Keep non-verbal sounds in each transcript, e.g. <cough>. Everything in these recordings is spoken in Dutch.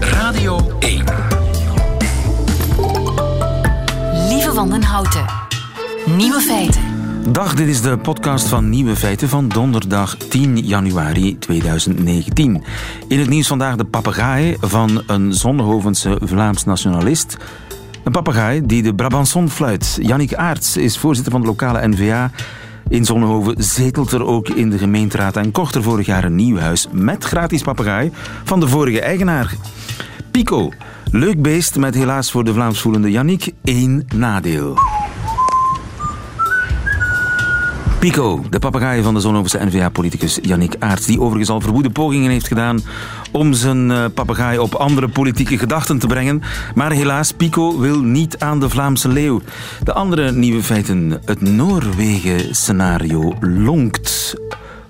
Radio 1. Lieve Wandenhouten. Nieuwe feiten. Dag, dit is de podcast van Nieuwe Feiten van donderdag 10 januari 2019. In het nieuws vandaag de papegaai van een Zonnehovense Vlaams nationalist. Een papegaai die de Brabanson fluit. Jannik Aarts is voorzitter van de lokale NVA. In Zonnehoven zetelt er ook in de gemeenteraad en kocht er vorig jaar een nieuw huis met gratis papegaai van de vorige eigenaar. Pico, leuk beest met helaas voor de Vlaamsvoelende Jannik één nadeel. Pico, de papegaai van de Zonhovense N-VA-politicus Yannick Aerts, die overigens al verwoede pogingen heeft gedaan om zijn uh, papegaai op andere politieke gedachten te brengen. Maar helaas, Pico wil niet aan de Vlaamse leeuw. De andere nieuwe feiten. Het Noorwegen-scenario lonkt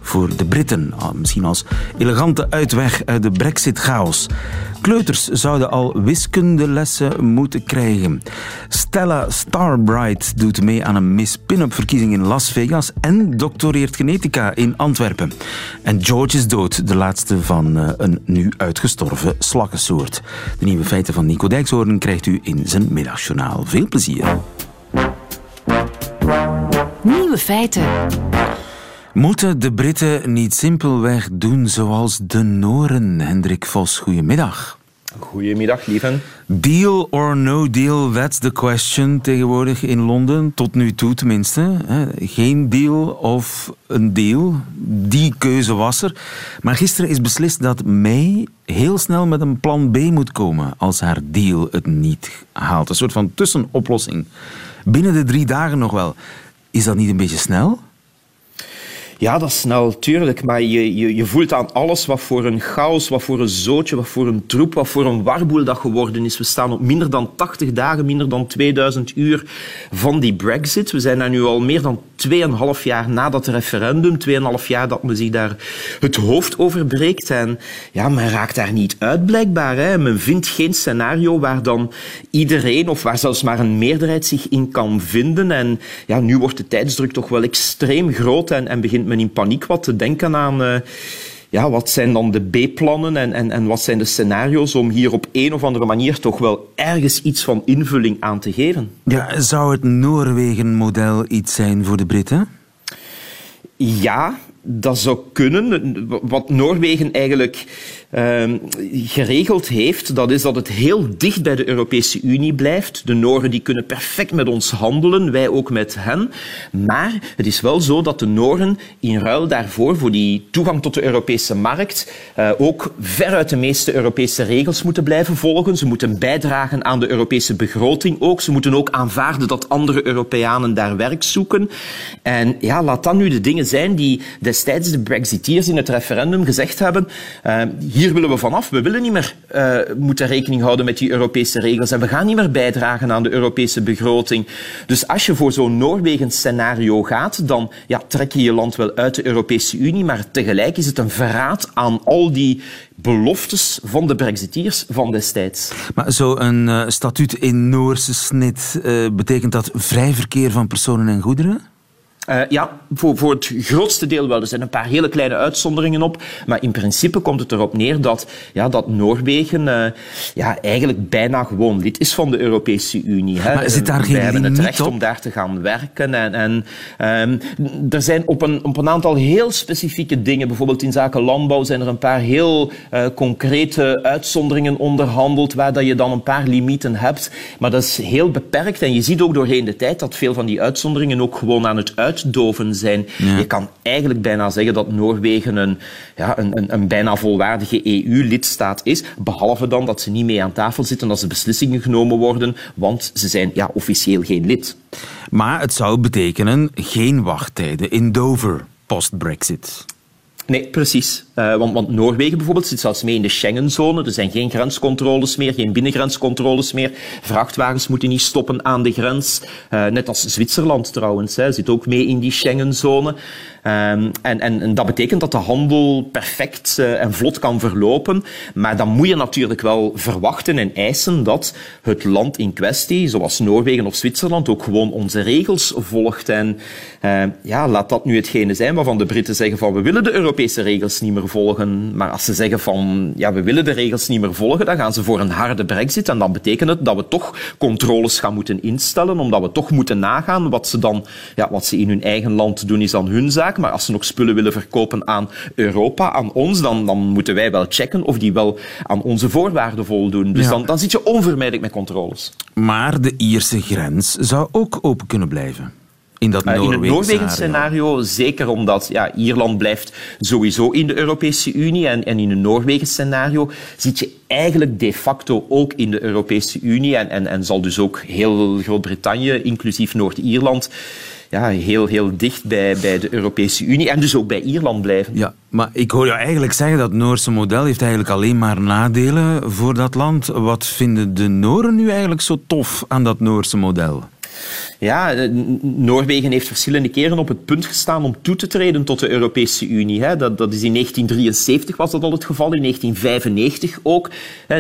voor de Britten. Ah, misschien als elegante uitweg uit de brexit-chaos. Kleuters zouden al wiskundelessen moeten krijgen. Stella Starbright doet mee aan een Miss Pin-up verkiezing in Las Vegas en doctoreert genetica in Antwerpen. En George is dood, de laatste van uh, een nu uitgestorven slakkensoort. De nieuwe feiten van Nico Dijkshoorn krijgt u in zijn middagjournaal. Veel plezier. Nieuwe feiten. Moeten de Britten niet simpelweg doen zoals de Noren? Hendrik Vos, goedemiddag. Goedemiddag, lieven. Deal or no deal, that's the question tegenwoordig in Londen. Tot nu toe tenminste. Geen deal of een deal. Die keuze was er. Maar gisteren is beslist dat May heel snel met een plan B moet komen als haar deal het niet haalt. Een soort van tussenoplossing. Binnen de drie dagen nog wel. Is dat niet een beetje snel? Ja, dat is snel, tuurlijk. Maar je, je, je voelt aan alles wat voor een chaos, wat voor een zootje, wat voor een troep, wat voor een warboel dat geworden is. We staan op minder dan 80 dagen, minder dan 2000 uur van die brexit. We zijn daar nu al meer dan 2,5 jaar na dat referendum. 2,5 jaar dat men zich daar het hoofd over breekt. En ja, men raakt daar niet uit, blijkbaar. Hè. Men vindt geen scenario waar dan iedereen, of waar zelfs maar een meerderheid zich in kan vinden. En ja, nu wordt de tijdsdruk toch wel extreem groot en, en begint men in paniek wat te denken aan... Uh, ja, wat zijn dan de B-plannen en, en, en wat zijn de scenario's om hier op een of andere manier toch wel ergens iets van invulling aan te geven? Ja, zou het Noorwegen-model iets zijn voor de Britten? Ja, dat zou kunnen. Wat Noorwegen eigenlijk geregeld heeft, dat is dat het heel dicht bij de Europese Unie blijft. De Noren die kunnen perfect met ons handelen, wij ook met hen. Maar het is wel zo dat de Noren in ruil daarvoor, voor die toegang tot de Europese markt, uh, ook veruit de meeste Europese regels moeten blijven volgen. Ze moeten bijdragen aan de Europese begroting ook. Ze moeten ook aanvaarden dat andere Europeanen daar werk zoeken. En ja, laat dat nu de dingen zijn die destijds de Brexiteers in het referendum gezegd hebben. Hier willen we vanaf. We willen niet meer uh, moeten rekening houden met die Europese regels en we gaan niet meer bijdragen aan de Europese begroting. Dus als je voor zo'n Noorwegen-scenario gaat, dan ja, trek je je land wel uit de Europese Unie, maar tegelijk is het een verraad aan al die beloftes van de Brexiteers van destijds. Maar zo'n uh, statuut in Noorse snit, uh, betekent dat vrij verkeer van personen en goederen? Uh, ja, voor, voor het grootste deel wel. Er zijn een paar hele kleine uitzonderingen op. Maar in principe komt het erop neer dat, ja, dat Noorwegen uh, ja, eigenlijk bijna gewoon lid is van de Europese Unie. Hè. Maar zit daar geen Wij hebben het recht op? om daar te gaan werken. En, en um, er zijn op een, op een aantal heel specifieke dingen, bijvoorbeeld in zaken landbouw, zijn er een paar heel uh, concrete uitzonderingen onderhandeld, waar dat je dan een paar limieten hebt. Maar dat is heel beperkt. En je ziet ook doorheen de tijd dat veel van die uitzonderingen ook gewoon aan het uit uitdoven zijn. Ja. Je kan eigenlijk bijna zeggen dat Noorwegen een, ja, een, een, een bijna volwaardige EU-lidstaat is, behalve dan dat ze niet mee aan tafel zitten als er beslissingen genomen worden, want ze zijn ja, officieel geen lid. Maar het zou betekenen geen wachttijden in Dover post-Brexit. Nee, precies. Uh, want, want Noorwegen bijvoorbeeld zit zelfs mee in de Schengenzone. Er zijn geen grenscontroles meer, geen binnengrenscontroles meer. Vrachtwagens moeten niet stoppen aan de grens. Uh, net als Zwitserland trouwens, hè, zit ook mee in die Schengenzone. Um, en, en, en, dat betekent dat de handel perfect uh, en vlot kan verlopen. Maar dan moet je natuurlijk wel verwachten en eisen dat het land in kwestie, zoals Noorwegen of Zwitserland, ook gewoon onze regels volgt. En ja, laat dat nu hetgene zijn waarvan de Britten zeggen van we willen de Europese regels niet meer meer volgen. Maar als ze zeggen van ja, we willen de regels niet meer volgen, dan gaan ze voor een harde brexit. En dan betekent het dat we toch controles gaan moeten instellen, omdat we toch moeten nagaan wat ze dan, ja, wat ze in hun eigen land doen, is dan hun zaak. Maar als ze nog spullen willen verkopen aan Europa, aan ons, dan, dan moeten wij wel checken of die wel aan onze voorwaarden voldoen. Dus dan, dan zit je onvermijdelijk met controles. Maar de Ierse grens zou ook open kunnen blijven. In, dat Uh, in het. Noorwegen-scenario, zeker omdat ja, Ierland blijft sowieso in de Europese Unie en, en in het Noorwegen-scenario zit je eigenlijk de facto ook in de Europese Unie en, en, en zal dus ook heel Groot-Brittannië, inclusief Noord-Ierland, ja, heel, heel dicht bij, bij de Europese Unie en dus ook bij Ierland blijven. Ja, maar ik hoor jou eigenlijk zeggen dat het Noorse model heeft eigenlijk alleen maar nadelen voor dat land. Wat vinden de Nooren nu eigenlijk zo tof aan dat Noorse model? Ja, eh, Noorwegen heeft verschillende keren op het punt gestaan om toe te treden tot de Europese Unie. Dat, dat is in 1973 was dat al het geval, in 1995 ook.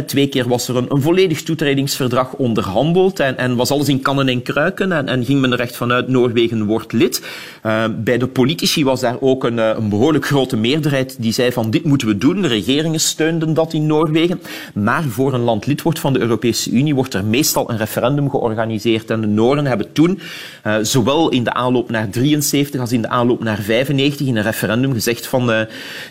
Twee keer was er een, volledig toetredingsverdrag onderhandeld en, en, was alles in kannen en kruiken en, en, ging men er echt vanuit Noorwegen wordt lid. Uh, bij de politici was daar ook een, eh, een, behoorlijk grote meerderheid die zei van dit moeten we doen. De regeringen steunden dat in Noorwegen. Maar voor een land lid wordt van de Europese Unie wordt er meestal een referendum georganiseerd en de Noren hebben toen uh, zowel in de aanloop naar 73 als in de aanloop naar 95 in een referendum gezegd van uh,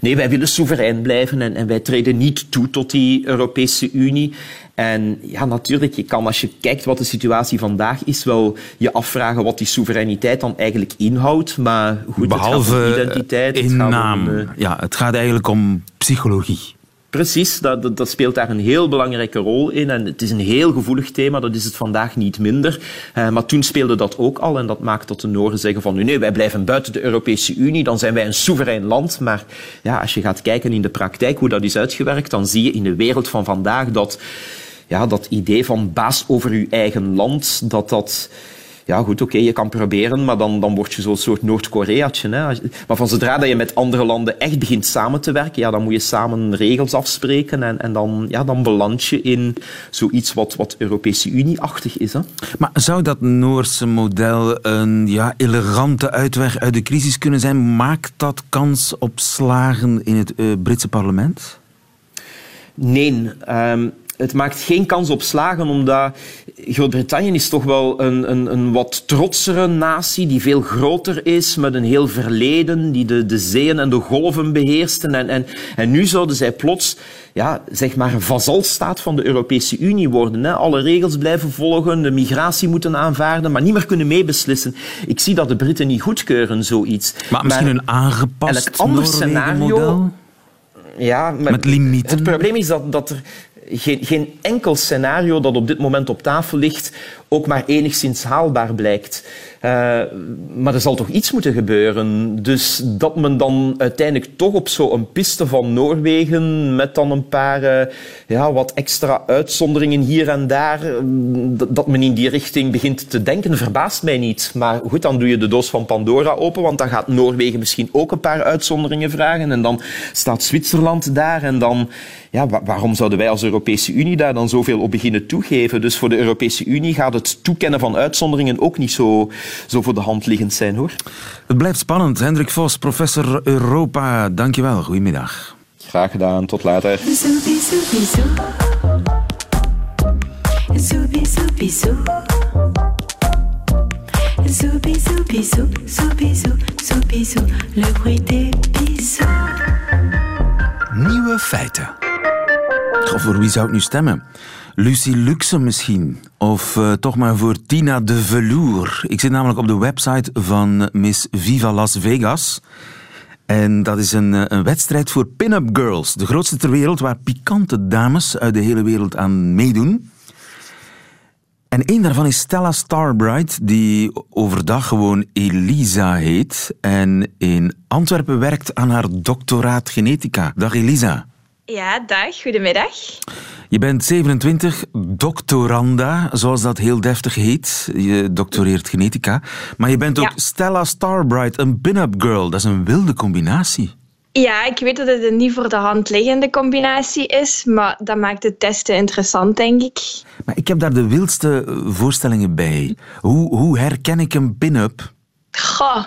nee, wij willen soeverein blijven en, en wij treden niet toe tot die Europese Unie. En ja, natuurlijk, je kan als je kijkt wat de situatie vandaag is, wel je afvragen wat die soevereiniteit dan eigenlijk inhoudt. Maar goed, Behalve het gaat om identiteit. in het gaat naam. om, uh, ja, het gaat eigenlijk om psychologie. Precies, dat, dat, speelt daar een heel belangrijke rol in. En het is een heel gevoelig thema, dat is het vandaag niet minder. Uh, maar toen speelde dat ook al en dat maakt dat de Noren zeggen van nee, wij blijven buiten de Europese Unie, dan zijn wij een soeverein land. Maar ja, als je gaat kijken in de praktijk hoe dat is uitgewerkt, dan zie je in de wereld van vandaag dat ja, dat idee van baas over je eigen land, dat dat ja, goed, oké, okay, je kan proberen, maar dan, dan word je zo'n soort Noord-Koreaatje. Maar van zodra dat je met andere landen echt begint samen te werken, ja, dan moet je samen regels afspreken en, en dan, ja, dan beland je in zoiets wat, wat Europese Unie-achtig is. Hè? Maar zou dat Noorse model een ja, elegante uitweg uit de crisis kunnen zijn? Maakt dat kans op slagen in het uh, Britse parlement? Nee. Um, het maakt geen kans op slagen, omdat Groot-Brittannië is toch wel een, een, een, wat trotsere natie die veel groter is, met een heel verleden, die de, de zeeën en de golven beheersten. En, en, en nu zouden zij plots ja, zeg maar een vazalstaat van de Europese Unie worden. Hè. Alle regels blijven volgen, de migratie moeten aanvaarden, maar niet meer kunnen meebeslissen. Ik zie dat de Britten niet goedkeuren, zoiets. Maar misschien maar, een aangepast elk ander scenario. Model? Ja, maar met limieten. Het probleem is dat, dat er geen, geen enkel scenario dat op dit moment op tafel ligt ook maar enigszins haalbaar blijkt. Uh, maar er zal toch iets moeten gebeuren. Dus dat men dan uiteindelijk toch op zo'n piste van Noorwegen met dan een paar uh, ja, wat extra uitzonderingen hier en daar, uh, dat men in die richting begint te denken, verbaast mij niet. Maar goed, dan doe je de doos van Pandora open, want dan gaat Noorwegen misschien ook een paar uitzonderingen vragen en dan staat Zwitserland daar en dan ja, waarom zouden wij als Europese Unie daar dan zoveel op beginnen toegeven? Dus voor de Europese Unie gaat het toekennen van uitzonderingen ook niet zo, zo voor de hand liggend zijn, hoor. Het blijft spannend. Hendrik Vos, professor Europa, dankjewel. Goedemiddag. Graag gedaan. Tot later. Le bruit des bisous. Nieuwe feiten. Goh, voor wie zou ik nu stemmen? Lucie Luxe misschien. Of uh, toch maar voor Tina de Velour. Ik zit namelijk op de website van Miss Viva Las Vegas. En dat is een, een wedstrijd voor pin-up girls. De grootste ter wereld waar pikante dames uit de hele wereld aan meedoen. En één daarvan is Stella Starbright, die overdag gewoon Elisa heet. En in Antwerpen werkt aan haar doctoraat genetica. Dag Elisa. Ja, dag. Goedemiddag. Je bent 27, doctoranda, zoals dat heel deftig heet. Je doctoreert genetica. Maar je bent ook ja. Stella Starbright, een pin-up girl. Dat is een wilde combinatie. Ja, ik weet dat het een niet voor de hand liggende combinatie is, maar dat maakt het testen interessant, denk ik. Maar ik heb daar de wildste voorstellingen bij. Hoe, hoe herken ik een pin-up? Goh.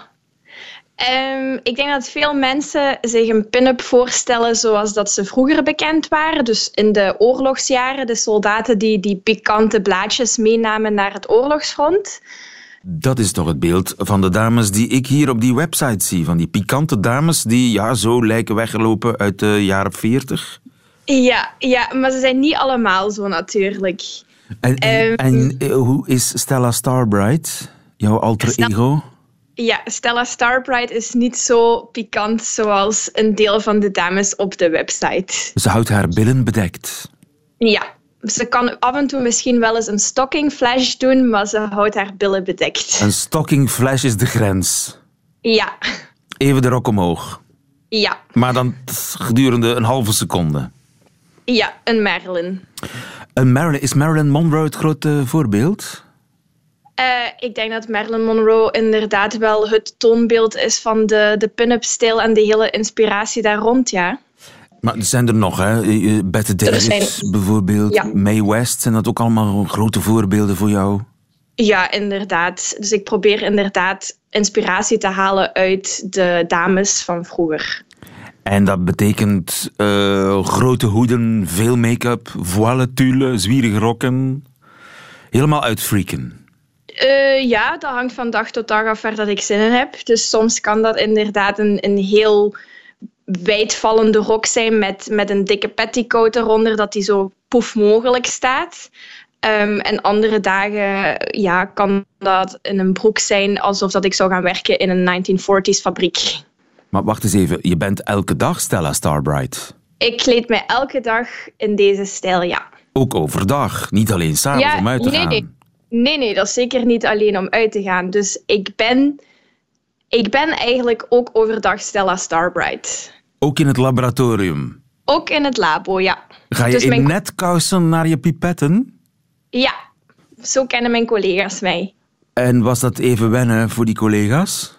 Ehm, ik denk dat veel mensen zich een pin-up voorstellen zoals dat ze vroeger bekend waren. Dus in de oorlogsjaren, de soldaten die die pikante blaadjes meenamen naar het oorlogsfront. Dat is toch het beeld van de dames die ik hier op die website zie. Van die pikante dames die ja, zo lijken weggelopen uit de jaren 40. Ja, ja, maar ze zijn niet allemaal zo natuurlijk. En, en, Ehm, en, eh, hoe is Stella Starbright, jouw alter ego? Ja, Stella Starbright is niet zo pikant zoals een deel van de dames op de website. Ze houdt haar billen bedekt. Ja, ze kan af en toe misschien wel eens een stocking flash doen, maar ze houdt haar billen bedekt. Een stocking flash is de grens. Ja, Even de rok omhoog. ja, Maar dan gedurende een halve seconde. ja, een Marilyn. Een Marilyn, is Marilyn Monroe het grote voorbeeld? Eh, ik denk dat Marilyn Monroe inderdaad wel het toonbeeld is van de, de pin-up stijl en de hele inspiratie daar rond, ja. Maar er zijn er nog, hè? Bette Davis zijn- bijvoorbeeld. Ja. Mae West, zijn dat ook allemaal grote voorbeelden voor jou? Ja, inderdaad. Dus ik probeer inderdaad inspiratie te halen uit de dames van vroeger. En dat betekent eh, grote hoeden, veel make-up, voile, tulle, zwierige rokken. Helemaal uitfreaken. Eh, ja, dat hangt van dag tot dag af waar dat ik zin in heb. Dus soms kan dat inderdaad een, een heel wijdvallende rok zijn met, met een dikke petticoat eronder, dat die zo poef mogelijk staat. Ehm, en andere dagen ja, kan dat in een broek zijn alsof dat ik zou gaan werken in een 1940s fabriek. Maar wacht eens even, je bent elke dag Stella Starbright. Ik kleed mij elke dag in deze stijl, ja. Ook overdag, niet alleen s'avonds om uit te nee, gaan. Nee. nee, dat is zeker niet alleen om uit te gaan. Dus ik ben, ik ben eigenlijk ook overdag Stella Starbright. Ook in het laboratorium. Ook in het labo, ja. Ga je Dus in mijn- netkousen naar je pipetten? Ja, zo kennen mijn collega's mij. En was dat even wennen voor die collega's?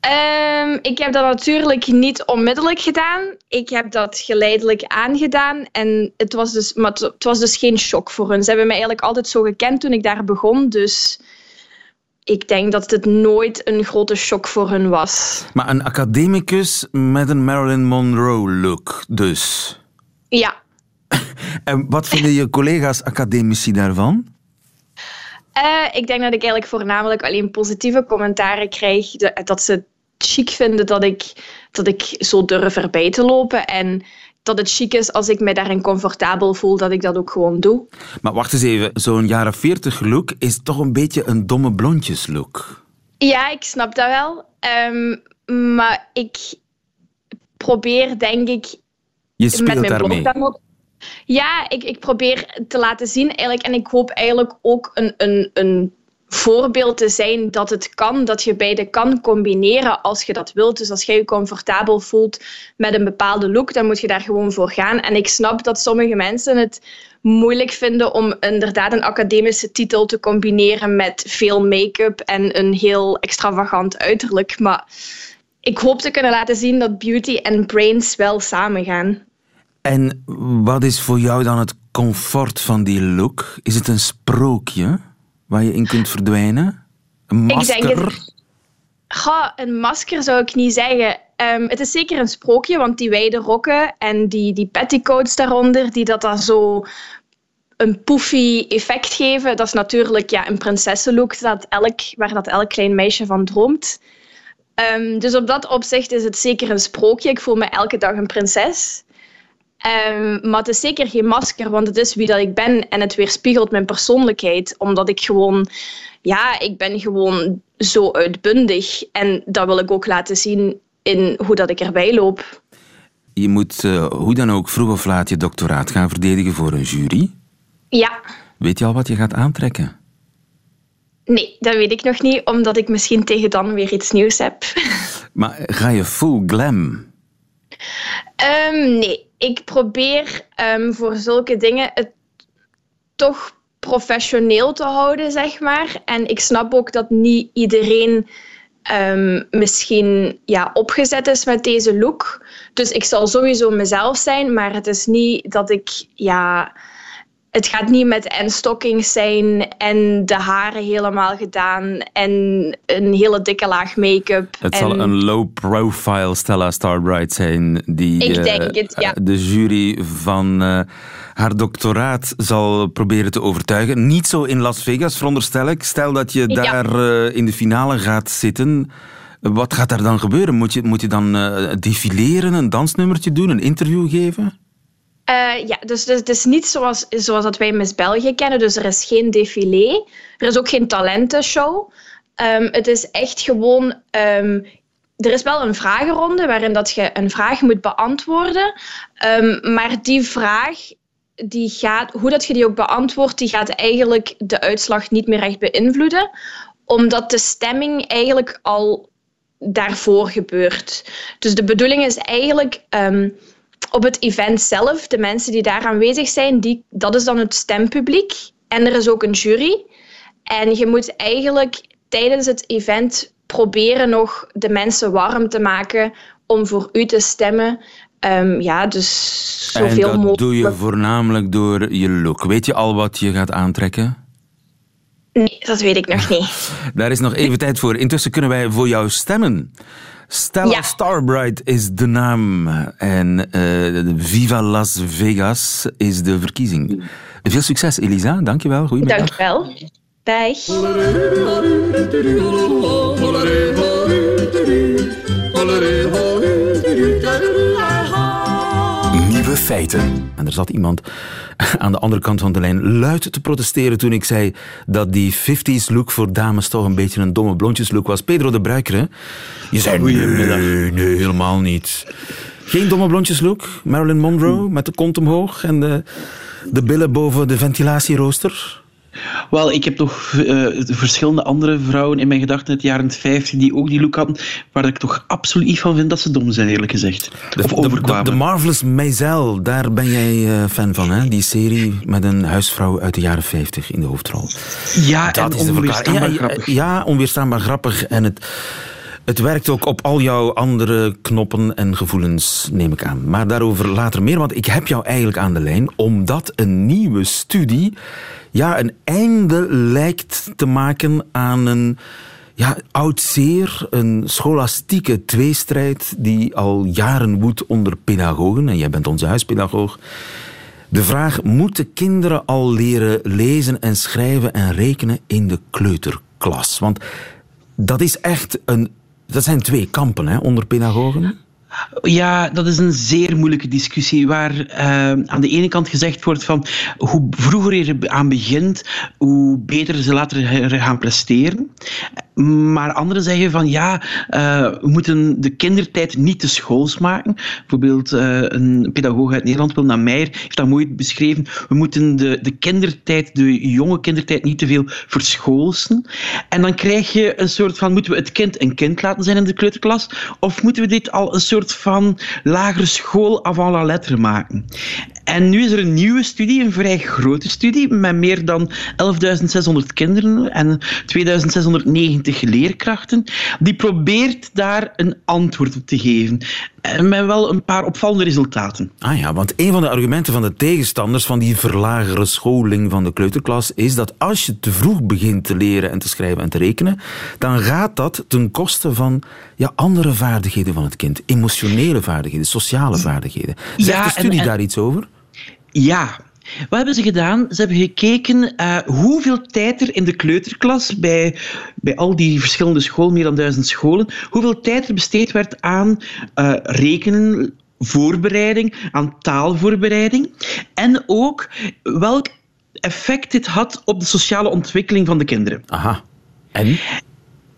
Ehm, ik heb dat natuurlijk niet onmiddellijk gedaan. Ik heb dat geleidelijk aangedaan. En het was dus, maar het, het was dus geen shock voor hun. Ze hebben mij eigenlijk altijd zo gekend toen ik daar begon. Dus ik denk dat het nooit een grote shock voor hun was. Maar een academicus met een Marilyn Monroe look dus. Ja, <laughs> En wat vinden je collega's academici daarvan? Eh, ik denk dat ik eigenlijk voornamelijk alleen positieve commentaren krijg. Dat ze het chic vinden dat ik, dat ik zo durf erbij te lopen. En dat het chic is als ik me daarin comfortabel voel, dat ik dat ook gewoon doe. Maar wacht eens even, zo'n jaren 40 look is toch een beetje een domme blondjes look. Ja, ik snap dat wel. Ehm, maar ik probeer, denk ik, Je met speelt mijn blog daarmee. Ja, ik, ik probeer te laten zien eigenlijk. En ik hoop eigenlijk ook een, een, een voorbeeld te zijn dat het kan. Dat je beide kan combineren als je dat wilt. Dus als jij je comfortabel voelt met een bepaalde look, dan moet je daar gewoon voor gaan. En ik snap dat sommige mensen het moeilijk vinden om inderdaad een academische titel te combineren met veel make-up en een heel extravagant uiterlijk. Maar ik hoop te kunnen laten zien dat beauty en brains wel samengaan. En wat is voor jou dan het comfort van die look? Is het een sprookje waar je in kunt verdwijnen? Een Ik masker? denk het. Ga, een masker zou ik niet zeggen. Ehm, het is zeker een sprookje, want die wijde rokken en die, die petticoats daaronder, die dat dan zo een poofy effect geven, dat is natuurlijk ja, een prinsessenlook dat elk, waar dat elk klein meisje van droomt. Ehm, dus op dat opzicht is het zeker een sprookje. Ik voel me elke dag een prinses. Ehm, maar het is zeker geen masker, want het is wie dat ik ben en het weerspiegelt mijn persoonlijkheid. Omdat ik gewoon, ja, ik ben gewoon zo uitbundig. En dat wil ik ook laten zien in hoe dat ik erbij loop. Je moet eh, hoe dan ook vroeg of laat je doctoraat gaan verdedigen voor een jury. Ja, Weet je al wat je gaat aantrekken? nee, dat weet ik nog niet, omdat ik misschien tegen dan weer iets nieuws heb. <laughs> Maar ga je full glam? Ehm, nee, ik probeer ehm, voor zulke dingen het toch professioneel te houden, zeg maar. En ik snap ook dat niet iedereen ehm, misschien ja, opgezet is met deze look. Dus ik zal sowieso mezelf zijn, maar het is niet dat ik ja, het gaat niet met en stockings zijn en de haren helemaal gedaan en een hele dikke laag make-up. Het en... zal een low-profile Stella Starbright zijn die Ik denk uh, het, ja. de jury van uh, haar doctoraat zal proberen te overtuigen. Niet zo in Las Vegas, veronderstel ik. Stel dat je Ja. daar uh, in de finale gaat zitten. Wat gaat daar dan gebeuren? Moet je, moet je dan defileren, een dansnummertje doen, een interview geven? Uh, ja, dus, het is niet zoals, zoals dat wij Miss België kennen. Dus er is geen défilé. Er is ook geen talentenshow. Um, het is echt gewoon... Um, er is wel een vragenronde waarin dat je een vraag moet beantwoorden. Um, maar die vraag, die gaat, hoe dat je die ook beantwoordt, die gaat eigenlijk de uitslag niet meer echt beïnvloeden. Omdat de stemming eigenlijk al daarvoor gebeurt. Dus de bedoeling is eigenlijk op het event zelf, de mensen die daar aanwezig zijn, die, dat is dan het stempubliek. En er is ook een jury. En je moet eigenlijk tijdens het event proberen nog de mensen warm te maken om voor u te stemmen. Um, ja, dus zoveel mogelijk. En dat mogelijk. doe je voornamelijk door je look. Weet je al wat je gaat aantrekken? Nee, dat weet ik nog niet. <laughs> Daar is nog even tijd voor. Intussen kunnen wij voor jou stemmen. Stella Ja. Starbright is de naam en uh, Viva Las Vegas is de verkiezing. Veel succes, Elisa. Dankjewel. Goedemiddag. Dankjewel. Dag. Feiten. En er zat iemand <laughs> aan de andere kant van de lijn luid te protesteren toen ik zei dat die 50s look voor dames toch een beetje een domme blondjeslook was. Pedro de Bruiker, hè? Je zei nee, nee, helemaal niet. Geen domme blondjeslook? Marilyn Monroe met de kont omhoog en de, de billen boven de ventilatierooster? Wel, ik heb toch uh, verschillende andere vrouwen in mijn gedachten uit de jaren 50 die ook die look hadden, waar ik toch absoluut niet van vind dat ze dom zijn, eerlijk gezegd. De, of overkwamen. De, de, Marvelous Maisel, daar ben jij uh, fan van, hè? Die serie met een huisvrouw uit de jaren 50 in de hoofdrol. Ja, dat is de onweerstaanbaar ja, grappig. Ja, onweerstaanbaar grappig. En het, het werkt ook op al jouw andere knoppen en gevoelens, neem ik aan. Maar daarover later meer, want ik heb jou eigenlijk aan de lijn, omdat een nieuwe studie ja, een einde lijkt te maken aan een ja, oud zeer, een scholastieke tweestrijd die al jaren woedt onder pedagogen. En jij bent onze huispedagoog. De vraag, moeten kinderen al leren lezen en schrijven en rekenen in de kleuterklas? Want dat is echt een... Dat zijn twee kampen hè, onder pedagogen. Ja, dat is een zeer moeilijke discussie waar uh, aan de ene kant gezegd wordt van hoe vroeger je aan begint, hoe beter ze later gaan presteren. Maar anderen zeggen van ja, uh, we moeten de kindertijd niet te schools maken. Bijvoorbeeld uh, een pedagoog uit Nederland, Wilna Meijer, heeft dat mooi beschreven. We moeten de, de kindertijd, de jonge kindertijd, niet te veel verschoolsen. En dan krijg je een soort van, moeten we het kind een kind laten zijn in de kleuterklas? Of moeten we dit al een soort van lagere school avant la lettre maken? En nu is er een nieuwe studie, een vrij grote studie, met meer dan 11.600 kinderen en 2.690 leerkrachten, die probeert daar een antwoord op te geven. En met wel een paar opvallende resultaten. Ah ja, want een van de argumenten van de tegenstanders van die verlagere scholing van de kleuterklas is dat als je te vroeg begint te leren en te schrijven en te rekenen, dan gaat dat ten koste van ja, andere vaardigheden van het kind. Emotionele vaardigheden, sociale vaardigheden. Zegt Ja, de studie en- en- daar iets over? Ja. Wat hebben ze gedaan? Ze hebben gekeken uh, hoeveel tijd er in de kleuterklas, bij, bij al die verschillende scholen, meer dan duizend scholen, hoeveel tijd er besteed werd aan uh, rekenen, voorbereiding, aan taalvoorbereiding. En ook welk effect dit had op de sociale ontwikkeling van de kinderen. Aha. En?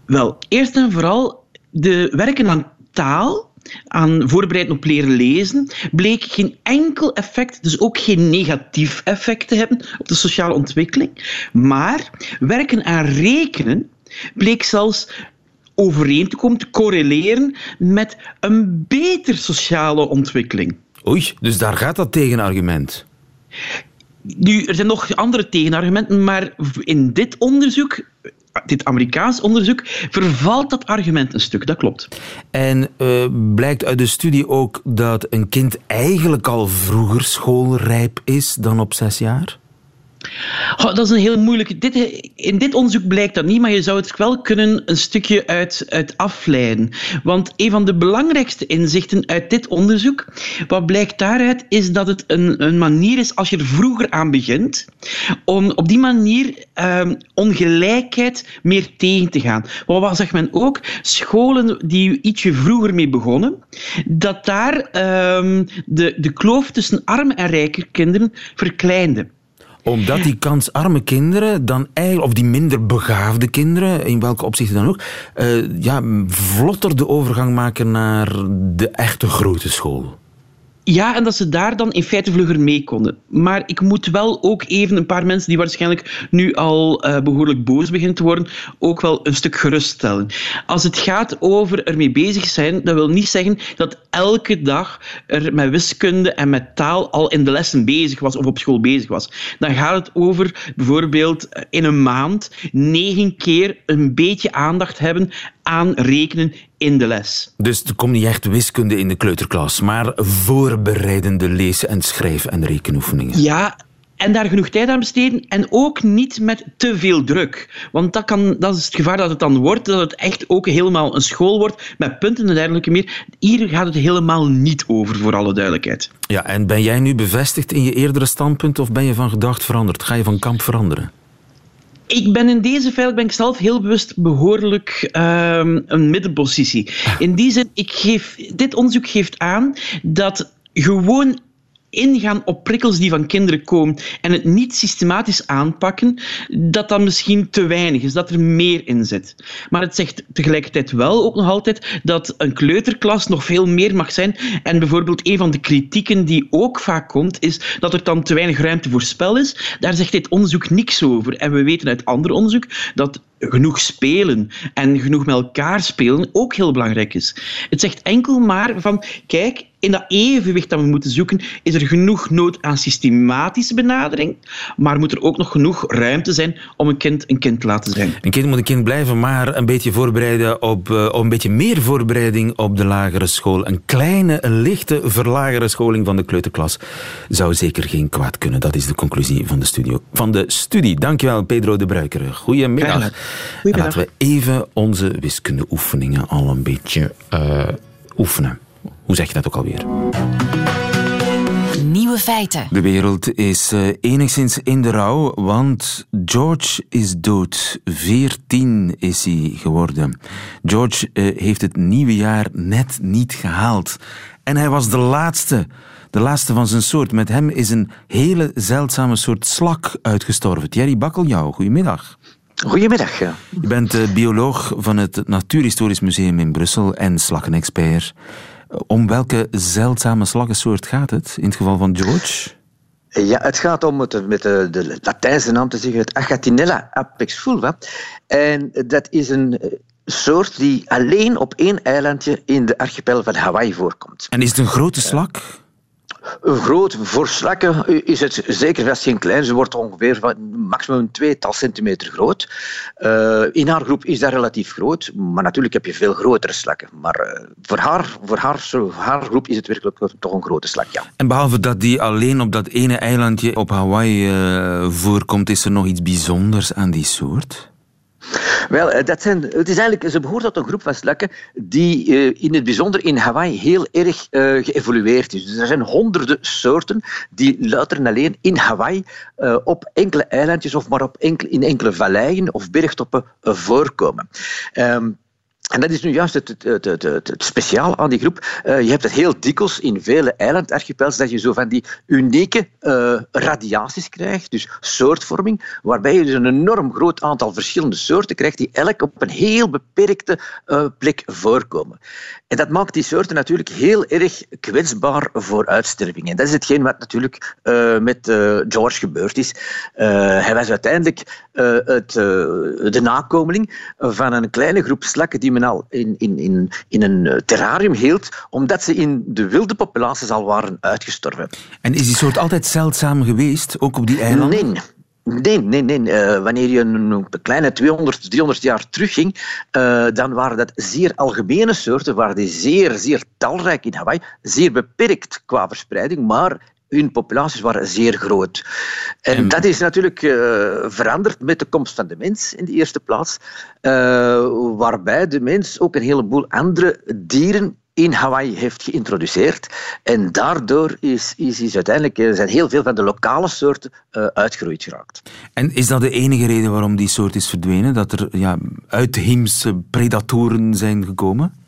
Wel, eerst en vooral de werken aan taal, aan voorbereiden op leren lezen, bleek geen enkel effect, dus ook geen negatief effect te hebben op de sociale ontwikkeling. Maar werken aan rekenen bleek zelfs overeen te komen, te correleren met een beter sociale ontwikkeling. Oei, dus daar gaat dat tegenargument. Nu, er zijn nog andere tegenargumenten, maar in dit onderzoek, dit Amerikaans onderzoek, vervalt dat argument een stuk. Dat klopt. En uh, blijkt uit de studie ook dat een kind eigenlijk al vroeger schoolrijp is dan op zes jaar? Dat is een heel moeilijke. Dit, in dit onderzoek blijkt dat niet, maar je zou het wel kunnen een stukje uit, uit afleiden. Want een van de belangrijkste inzichten uit dit onderzoek, wat blijkt daaruit, is dat het een, een manier is, als je er vroeger aan begint, om op die manier um, ongelijkheid meer tegen te gaan. Wat zegt men ook? Scholen die ietsje vroeger mee begonnen, dat daar um, de, de kloof tussen arme en rijke kinderen verkleinde omdat die kansarme kinderen dan eigenlijk, of die minder begaafde kinderen, in welke opzichten dan ook, uh, ja, vlotter de overgang maken naar de echte grote school. Ja, en dat ze daar dan in feite vlugger mee konden. Maar ik moet wel ook even een paar mensen die waarschijnlijk nu al uh, behoorlijk boos beginnen te worden, ook wel een stuk geruststellen. Als het gaat over ermee bezig zijn, dat wil niet zeggen dat elke dag er met wiskunde en met taal al in de lessen bezig was of op school bezig was. Dan gaat het over bijvoorbeeld in een maand negen keer een beetje aandacht hebben aan rekenen in de les. Dus er komt niet echt wiskunde in de kleuterklas, maar voorbereidende lezen en schrijven en rekenoefeningen. Ja, en daar genoeg tijd aan besteden en ook niet met te veel druk. Want dat, kan, dat is het gevaar dat het dan wordt, dat het echt ook helemaal een school wordt met punten en dergelijke meer. Hier gaat het helemaal niet over, voor alle duidelijkheid. Ja, en ben jij nu bevestigd in je eerdere standpunt of ben je van gedacht veranderd? Ga je van kamp veranderen? Ik ben in deze veld ben ik zelf heel bewust behoorlijk uh, een middenpositie. In die zin, ik geef, dit onderzoek geeft aan dat gewoon ingaan op prikkels die van kinderen komen en het niet systematisch aanpakken, dat dat misschien te weinig is, dat er meer in zit. Maar het zegt tegelijkertijd wel ook nog altijd dat een kleuterklas nog veel meer mag zijn. En bijvoorbeeld een van de kritieken die ook vaak komt, is dat er dan te weinig ruimte voor spel is. Daar zegt dit onderzoek niks over. En we weten uit ander onderzoek dat genoeg spelen en genoeg met elkaar spelen ook heel belangrijk is. Het zegt enkel maar van, kijk, in dat evenwicht dat we moeten zoeken, is er genoeg nood aan systematische benadering, maar moet er ook nog genoeg ruimte zijn om een kind een kind te laten zijn. Een kind moet een kind blijven, maar een beetje voorbereiden op, uh, een beetje meer voorbereiding op de lagere school. Een kleine, een lichte verlagere scholing van de kleuterklas zou zeker geen kwaad kunnen. Dat is de conclusie van de, studio, van de studie. Dankjewel, Pedro de Bruikere. Goedemiddag. Laten we even onze wiskundeoefeningen al een beetje uh, oefenen. Hoe zeg je dat ook alweer? Nieuwe feiten. De wereld is uh, enigszins in de rouw, want George is dood. Veertien is hij geworden. George uh, heeft het nieuwe jaar net niet gehaald. En hij was de laatste. De laatste van zijn soort. Met hem is een hele zeldzame soort slak uitgestorven. Thierry Bakkeljauw, goedemiddag. Goedemiddag. Je bent bioloog van het Natuurhistorisch Museum in Brussel en slakkenexpert. Om welke zeldzame slakkensoort gaat het in het geval van George? Ja, het gaat om het, met de, de Latijnse naam te zeggen, het Agatinella apex fulva. En dat is een eh, soort die alleen op één eilandje in de archipel van Hawaii voorkomt. En is het een grote slak? Groot, voor slakken is het zeker vast geen klein. Ze wordt ongeveer van maximum tweetal centimeter groot. Uh, in haar groep is dat relatief groot, maar natuurlijk heb je veel grotere slakken. Maar uh, voor, haar, voor haar, haar groep is het werkelijk toch een grote slak, ja. En behalve dat die alleen op dat ene eilandje op Hawaii uh, voorkomt, is er nog iets bijzonders aan die soort? Wel, eh, dat zijn, het is eigenlijk, ze behoort tot een groep van slakken die uh, in het bijzonder in Hawaii heel erg uh, geëvolueerd is. Dus er zijn honderden soorten die louter en alleen in Hawaii op enkele eilandjes of maar op enkele, in enkele valleien of bergtoppen voorkomen. Um, en dat is nu juist het, het, het, het speciaal aan die groep. Uh, je hebt het heel dikwijls in vele eilandarchipels dat je zo van die unieke uh, radiaties krijgt, dus soortvorming, waarbij je dus een enorm groot aantal verschillende soorten krijgt die elk op een heel beperkte uh, plek voorkomen. En dat maakt die soorten natuurlijk heel erg kwetsbaar voor uitsterving. En dat is hetgeen wat natuurlijk met George gebeurd is. hij was uiteindelijk het, de nakomeling van een kleine groep slakken die men al in, in, in, in een eh, terrarium hield, omdat ze in de wilde populaties al waren uitgestorven. En is die soort altijd zeldzaam geweest, ook op die eilanden? Nee. Nee, nee, nee. Uh, wanneer je een kleine 200, 300 jaar terugging, uh, dan waren dat zeer algemene soorten, waren die zeer, zeer talrijk in Hawaii, zeer beperkt qua verspreiding, maar hun populaties waren zeer groot. En, dat is natuurlijk uh, veranderd met de komst van de mens in de eerste plaats, waarbij de mens ook een heleboel andere dieren in Hawaii heeft geïntroduceerd. En daardoor is, is, is uiteindelijk, eh, zijn heel veel van de lokale soorten uh, uitgeroeid geraakt. En is dat de enige reden waarom die soort is verdwenen? Dat er ja, uitheemse predatoren zijn gekomen?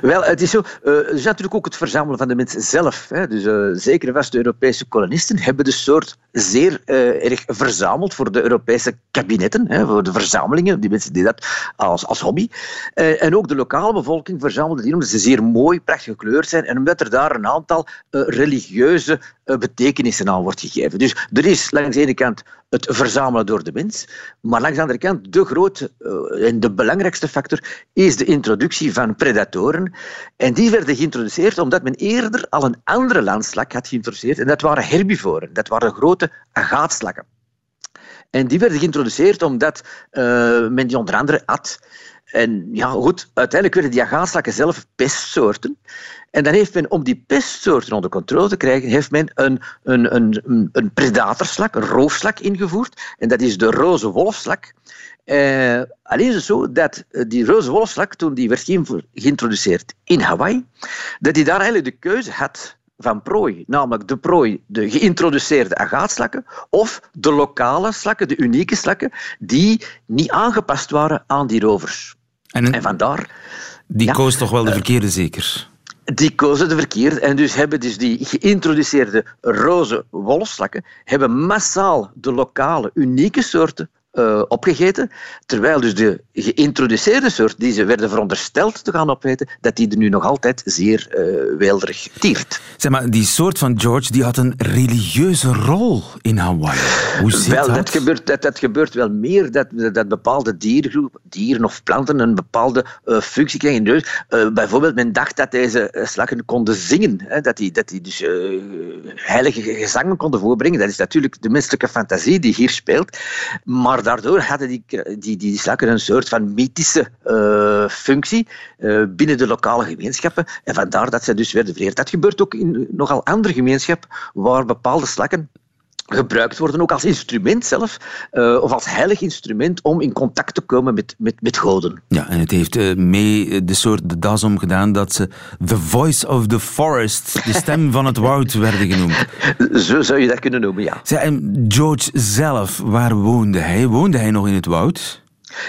Wel, het is zo. Er is natuurlijk ook het verzamelen van de mensen zelf. Hè. Dus uh, zeker vast de Europese kolonisten hebben de soort zeer uh, erg verzameld voor de Europese kabinetten, hè, voor de verzamelingen. Die mensen deden dat als, als hobby. en ook de lokale bevolking verzamelde die omdat ze zeer mooi, prachtig gekleurd zijn en omdat er daar een aantal religieuze betekenissen aan wordt gegeven. Dus er is langs de ene kant het verzamelen door de mens. Maar langs de andere kant, de grote uh, en de belangrijkste factor is de introductie van predatoren. En die werden geïntroduceerd omdat men eerder al een andere landslak had geïntroduceerd. En dat waren herbivoren. Dat waren grote agaatslakken. En die werden geïntroduceerd omdat uh, men die onder andere at. En ja, goed, uiteindelijk werden die agaatslakken zelf pestsoorten. En dan heeft men, om die pestsoorten onder controle te krijgen, heeft men een, een, een, een predatorslak, een roofslak ingevoerd. En dat is de roze wolfslak. Uh, alleen is het zo dat eh, die roze wolfslak, toen die werd geïntroduceerd in Hawaii, dat hij daar eigenlijk de keuze had van prooi, namelijk de prooi, de geïntroduceerde agaatslakken, of de lokale slakken, de unieke slakken, die niet aangepast waren aan die rovers. En, en vandaar... Die koos toch wel de verkeerde, zeker? Die kozen de verkeerde en dus hebben dus die geïntroduceerde roze wolfslakken hebben massaal de lokale unieke soorten uh, opgegeten, terwijl dus de geïntroduceerde soort die ze werden verondersteld te gaan opeten, dat die er nu nog altijd zeer uh, weelderig tiert. Zeg maar, die soort van George die had een religieuze rol in Hawaii. Hoe zit wel, dat? Dat gebeurt, dat, dat gebeurt wel meer, dat, dat bepaalde diergroepen, dieren of planten, een bepaalde uh, functie krijgen. Dus, bijvoorbeeld, men dacht dat deze slakken konden zingen, hè, dat die, dat die dus heilige gezangen konden voorbrengen. Dat is natuurlijk de menselijke fantasie die hier speelt, maar daardoor hadden die, die, die slakken een soort van mythische uh, functie uh, binnen de lokale gemeenschappen. En vandaar dat ze dus werden vereerd. Dat gebeurt ook in nogal andere gemeenschappen waar bepaalde slakken gebruikt worden, ook als instrument zelf, uh, of als heilig instrument om in contact te komen met, met, met goden. Ja, en het heeft uh, mee de soort de das om gedaan dat ze the voice of the forest, de stem <laughs> van het woud, werden genoemd. Zo zou je dat kunnen noemen, ja. Zij, en George zelf, waar woonde hij? Woonde hij nog in het woud?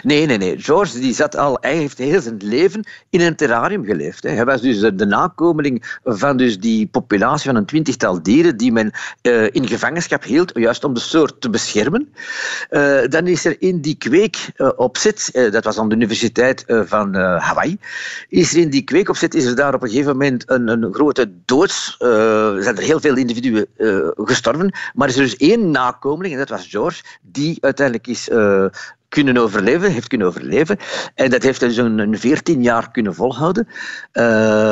Nee, nee, nee. George die zat al, hij heeft heel zijn leven in een terrarium geleefd. Hij was dus de nakomeling van dus die populatie van een twintigtal dieren die men uh, in gevangenschap hield, juist om de soort te beschermen. Uh, dan is er in die kweek uh, op zit, dat was aan de Universiteit van Hawaii, is er in die kweek op zit, is er daar op een gegeven moment een, een grote doods, er zijn er heel veel individuen gestorven, maar is er dus één nakomeling, en dat was George, die uiteindelijk is kunnen overleven, heeft kunnen overleven. En dat heeft hij een, 14 jaar kunnen volhouden. Uh,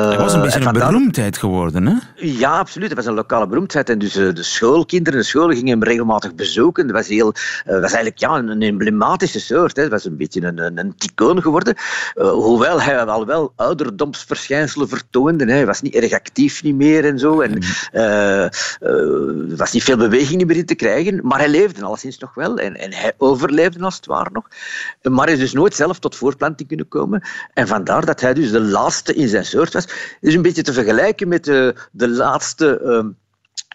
hij was een beetje een beroemdheid geworden, hè? Ja, absoluut. Hij was een lokale beroemdheid. En dus uh, de schoolkinderen, de scholen gingen hem regelmatig bezoeken. Dat was, heel, uh, was eigenlijk ja, een, emblematische soort. Hè. Dat was een beetje een, een, een ticoon geworden. hoewel hij al wel ouderdomsverschijnselen vertoonde. Hè. Hij was niet erg actief niet meer en zo. En er was niet veel beweging meer in te krijgen. Maar hij leefde alleszins nog wel. En, en hij overleefde als het ware nog. Maar is dus nooit zelf tot voorplanting kunnen komen. En vandaar dat hij dus de laatste in zijn soort was. Is een beetje te vergelijken met de, de laatste... Uh,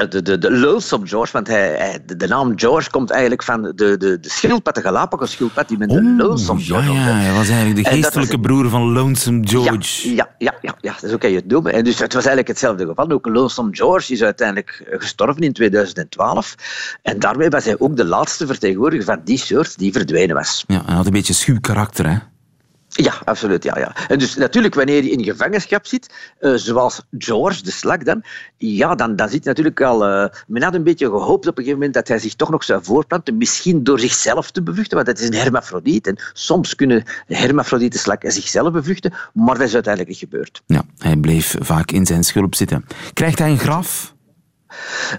de, de, de George, want hij, hij, de, naam George komt eigenlijk van de, de, de schildpad, de Galapagos-schildpad, die met de Lonesome George ja, ja, hij was eigenlijk de geestelijke broer van Lonesome George. Ja, ja, ja, ja, dat is ook je het noemen. En dus het was eigenlijk hetzelfde geval. Ook Lonesome George is uiteindelijk gestorven in 2012. En daarmee was hij ook de laatste vertegenwoordiger van die soort die verdwenen was. Ja, hij had een beetje schuw karakter, hè? Ja, absoluut. Ja, ja. En dus natuurlijk, wanneer je in gevangenschap zit, uh, zoals George, de slak dan, ja, dan, dan zit natuurlijk al... Uh, men had een beetje gehoopt op een gegeven moment dat hij zich toch nog zou voorplanten, misschien door zichzelf te bevruchten, want het is een hermafrodiet. En soms kunnen hermafrodieten slakken zichzelf bevruchten, maar dat is uiteindelijk niet gebeurd. Ja, hij bleef vaak in zijn schulp zitten. Krijgt hij een graf?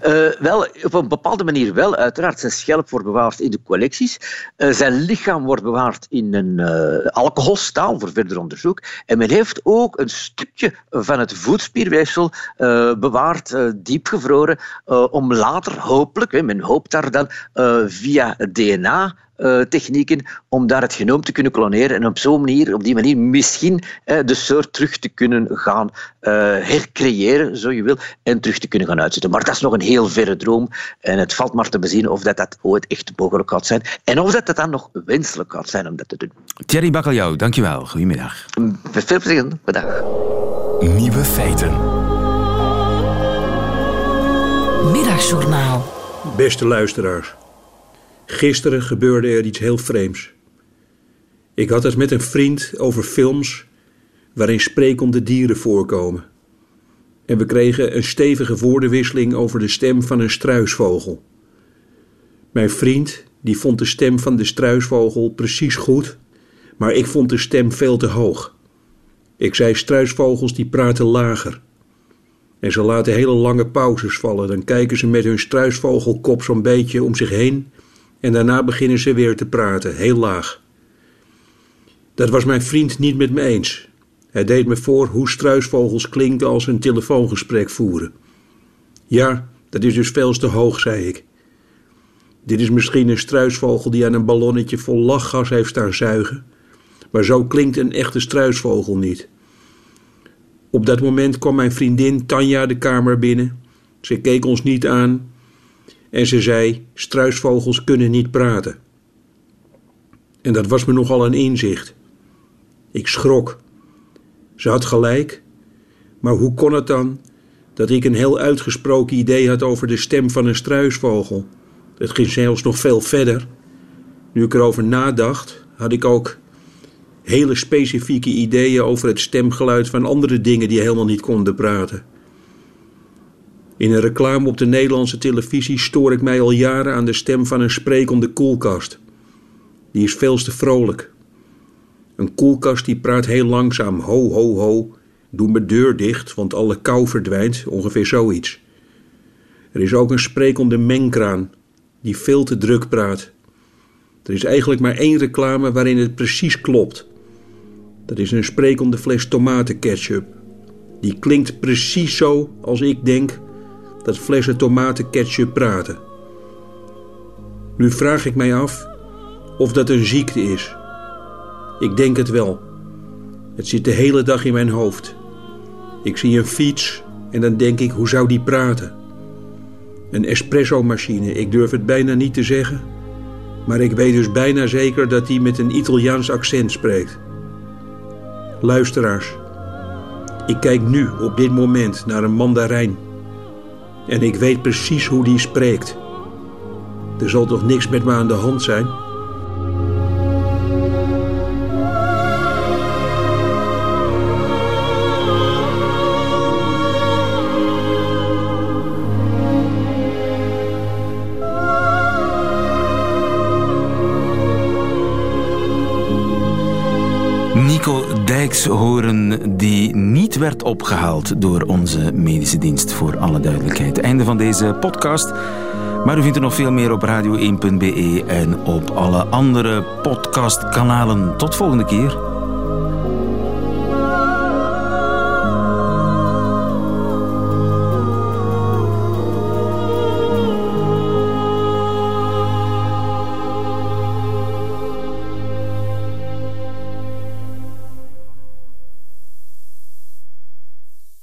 Uh, wel, op een bepaalde manier wel. Uiteraard, zijn schelp wordt bewaard in de collecties. Uh, zijn lichaam wordt bewaard in een uh, alcoholstaal voor verder onderzoek. En men heeft ook een stukje van het voetspierweefsel bewaard, diepgevroren, om later hopelijk, men hoopt daar dan via DNA technieken om daar het genoom te kunnen kloneren en op zo'n manier, op die manier misschien de soort terug te kunnen gaan hercreëren, zo je wil, en terug te kunnen gaan uitzetten. Maar dat is nog een heel verre droom en het valt maar te bezien of dat, dat ooit echt mogelijk gaat zijn en of dat het dan nog wenselijk gaat zijn om dat te doen. Thierry Bakkeljauw, dankjewel. Goedemiddag. Met veel plezier. Bedankt. Nieuwe feiten. Middagjournaal. Beste luisteraars. Gisteren gebeurde er iets heel vreemds. Ik had het met een vriend over films waarin sprekende dieren voorkomen. En we kregen een stevige woordenwisseling over de stem van een struisvogel. Mijn vriend die vond de stem van de struisvogel precies goed, maar ik vond de stem veel te hoog. Ik zei struisvogels die praten lager. En ze laten hele lange pauzes vallen. Dan kijken ze met hun struisvogelkop zo'n beetje om zich heen en daarna beginnen ze weer te praten, heel laag. Dat was mijn vriend niet met me eens. Hij deed me voor hoe struisvogels klinken als ze een telefoongesprek voeren. Ja, dat is dus veel te hoog, zei ik. Dit is misschien een struisvogel die aan een ballonnetje vol lachgas heeft staan zuigen, maar zo klinkt een echte struisvogel niet. Op dat moment kwam mijn vriendin Tanja de kamer binnen. Ze keek ons niet aan en ze zei: Struisvogels kunnen niet praten. En dat was me nogal een inzicht. Ik schrok. Ze had gelijk, maar hoe kon het dan dat ik een heel uitgesproken idee had over de stem van een struisvogel? Het ging zelfs nog veel verder. Nu ik erover nadacht, had ik ook hele specifieke ideeën over het stemgeluid van andere dingen die helemaal niet konden praten. In een reclame op de Nederlandse televisie stoor ik mij al jaren aan de stem van een sprekende koelkast. Die is veel te vrolijk. Een koelkast die praat heel langzaam. Ho, ho, ho. Doe mijn deur dicht, want alle kou verdwijnt. Ongeveer zoiets. Er is ook een sprekende mengkraan die veel te druk praat. Er is eigenlijk maar één reclame waarin het precies klopt. Dat is een sprekende fles tomatenketchup. Die klinkt precies zo als ik denk dat flessen tomatenketchup praten. Nu vraag ik mij af of dat een ziekte is. Ik denk het wel. Het zit de hele dag in mijn hoofd. Ik zie een fiets en dan denk ik, hoe zou die praten? Een espresso-machine, ik durf het bijna niet te zeggen. Maar ik weet dus bijna zeker dat hij met een Italiaans accent spreekt. Luisteraars, ik kijk nu op dit moment naar een mandarijn en ik weet precies hoe die spreekt. Er zal toch niks met me aan de hand zijn? Horen die niet werd opgehaald door onze medische dienst, voor alle duidelijkheid. Einde van deze podcast. Maar u vindt er nog veel meer op radio1.be en op alle andere podcastkanalen. Tot volgende keer.